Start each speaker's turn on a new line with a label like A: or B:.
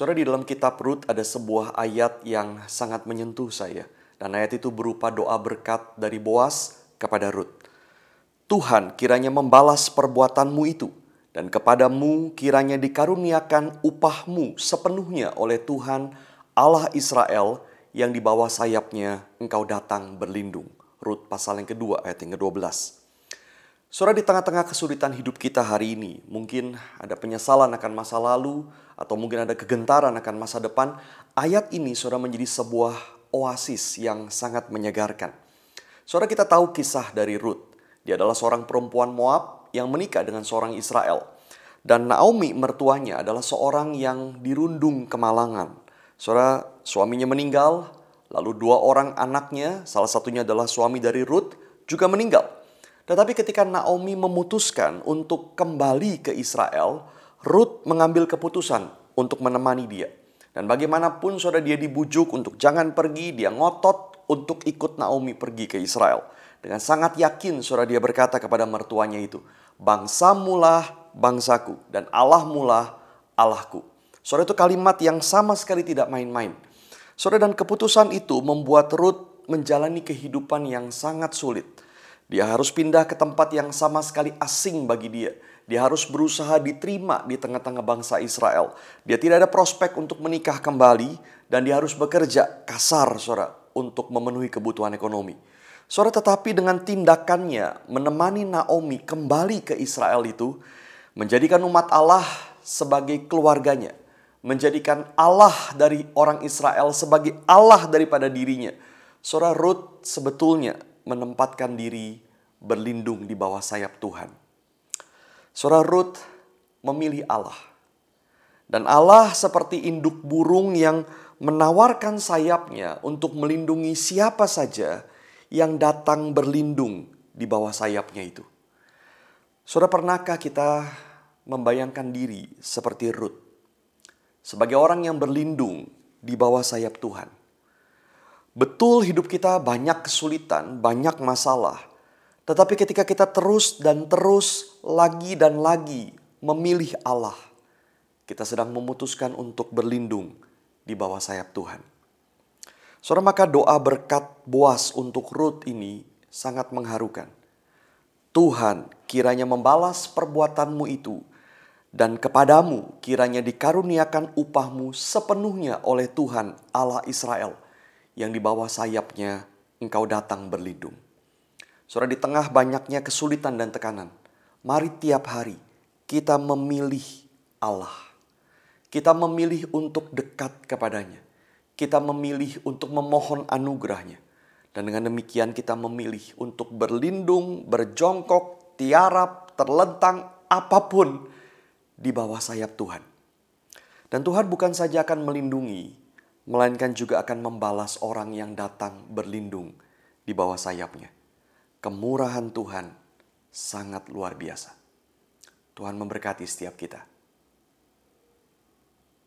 A: Saudara di dalam kitab Rut ada sebuah ayat yang sangat menyentuh saya. Dan ayat itu berupa doa berkat dari Boas kepada Rut. Tuhan kiranya membalas perbuatanmu itu. Dan kepadamu kiranya dikaruniakan upahmu sepenuhnya oleh Tuhan Allah Israel yang di bawah sayapnya engkau datang berlindung. Rut pasal yang kedua ayat yang ke-12. Saudara di tengah-tengah kesulitan hidup kita hari ini, mungkin ada penyesalan akan masa lalu, atau mungkin ada kegentaran akan masa depan, ayat ini saudara menjadi sebuah oasis yang sangat menyegarkan. Saudara kita tahu kisah dari Ruth. Dia adalah seorang perempuan Moab yang menikah dengan seorang Israel. Dan Naomi mertuanya adalah seorang yang dirundung kemalangan. Saudara suaminya meninggal, lalu dua orang anaknya, salah satunya adalah suami dari Ruth, juga meninggal. Tetapi ketika Naomi memutuskan untuk kembali ke Israel, Ruth mengambil keputusan untuk menemani dia. Dan bagaimanapun saudara dia dibujuk untuk jangan pergi, dia ngotot untuk ikut Naomi pergi ke Israel. Dengan sangat yakin saudara dia berkata kepada mertuanya itu, Bangsamulah bangsaku dan Allahmulah Allahku. Saudara itu kalimat yang sama sekali tidak main-main. Saudara dan keputusan itu membuat Ruth menjalani kehidupan yang sangat sulit. Dia harus pindah ke tempat yang sama sekali asing bagi dia. Dia harus berusaha diterima di tengah-tengah bangsa Israel. Dia tidak ada prospek untuk menikah kembali dan dia harus bekerja kasar, Saudara, untuk memenuhi kebutuhan ekonomi. Saudara, tetapi dengan tindakannya menemani Naomi kembali ke Israel itu menjadikan umat Allah sebagai keluarganya, menjadikan Allah dari orang Israel sebagai Allah daripada dirinya. Saudara Ruth sebetulnya menempatkan diri berlindung di bawah sayap Tuhan. Saudara Ruth memilih Allah. Dan Allah seperti induk burung yang menawarkan sayapnya untuk melindungi siapa saja yang datang berlindung di bawah sayapnya itu. Saudara pernahkah kita membayangkan diri seperti Ruth? Sebagai orang yang berlindung di bawah sayap Tuhan. Betul hidup kita banyak kesulitan, banyak masalah. Tetapi ketika kita terus dan terus lagi dan lagi memilih Allah, kita sedang memutuskan untuk berlindung di bawah sayap Tuhan. Saudara maka doa berkat Boas untuk Ruth ini sangat mengharukan. Tuhan kiranya membalas perbuatanmu itu dan kepadamu kiranya dikaruniakan upahmu sepenuhnya oleh Tuhan Allah Israel yang di bawah sayapnya engkau datang berlindung. Saudara di tengah banyaknya kesulitan dan tekanan, mari tiap hari kita memilih Allah. Kita memilih untuk dekat kepadanya. Kita memilih untuk memohon anugerahnya. Dan dengan demikian kita memilih untuk berlindung, berjongkok, tiarap, terlentang, apa pun di bawah sayap Tuhan. Dan Tuhan bukan saja akan melindungi, melainkan juga akan membalas orang yang datang berlindung di bawah sayapnya. Kemurahan Tuhan sangat luar biasa. Tuhan memberkati setiap kita.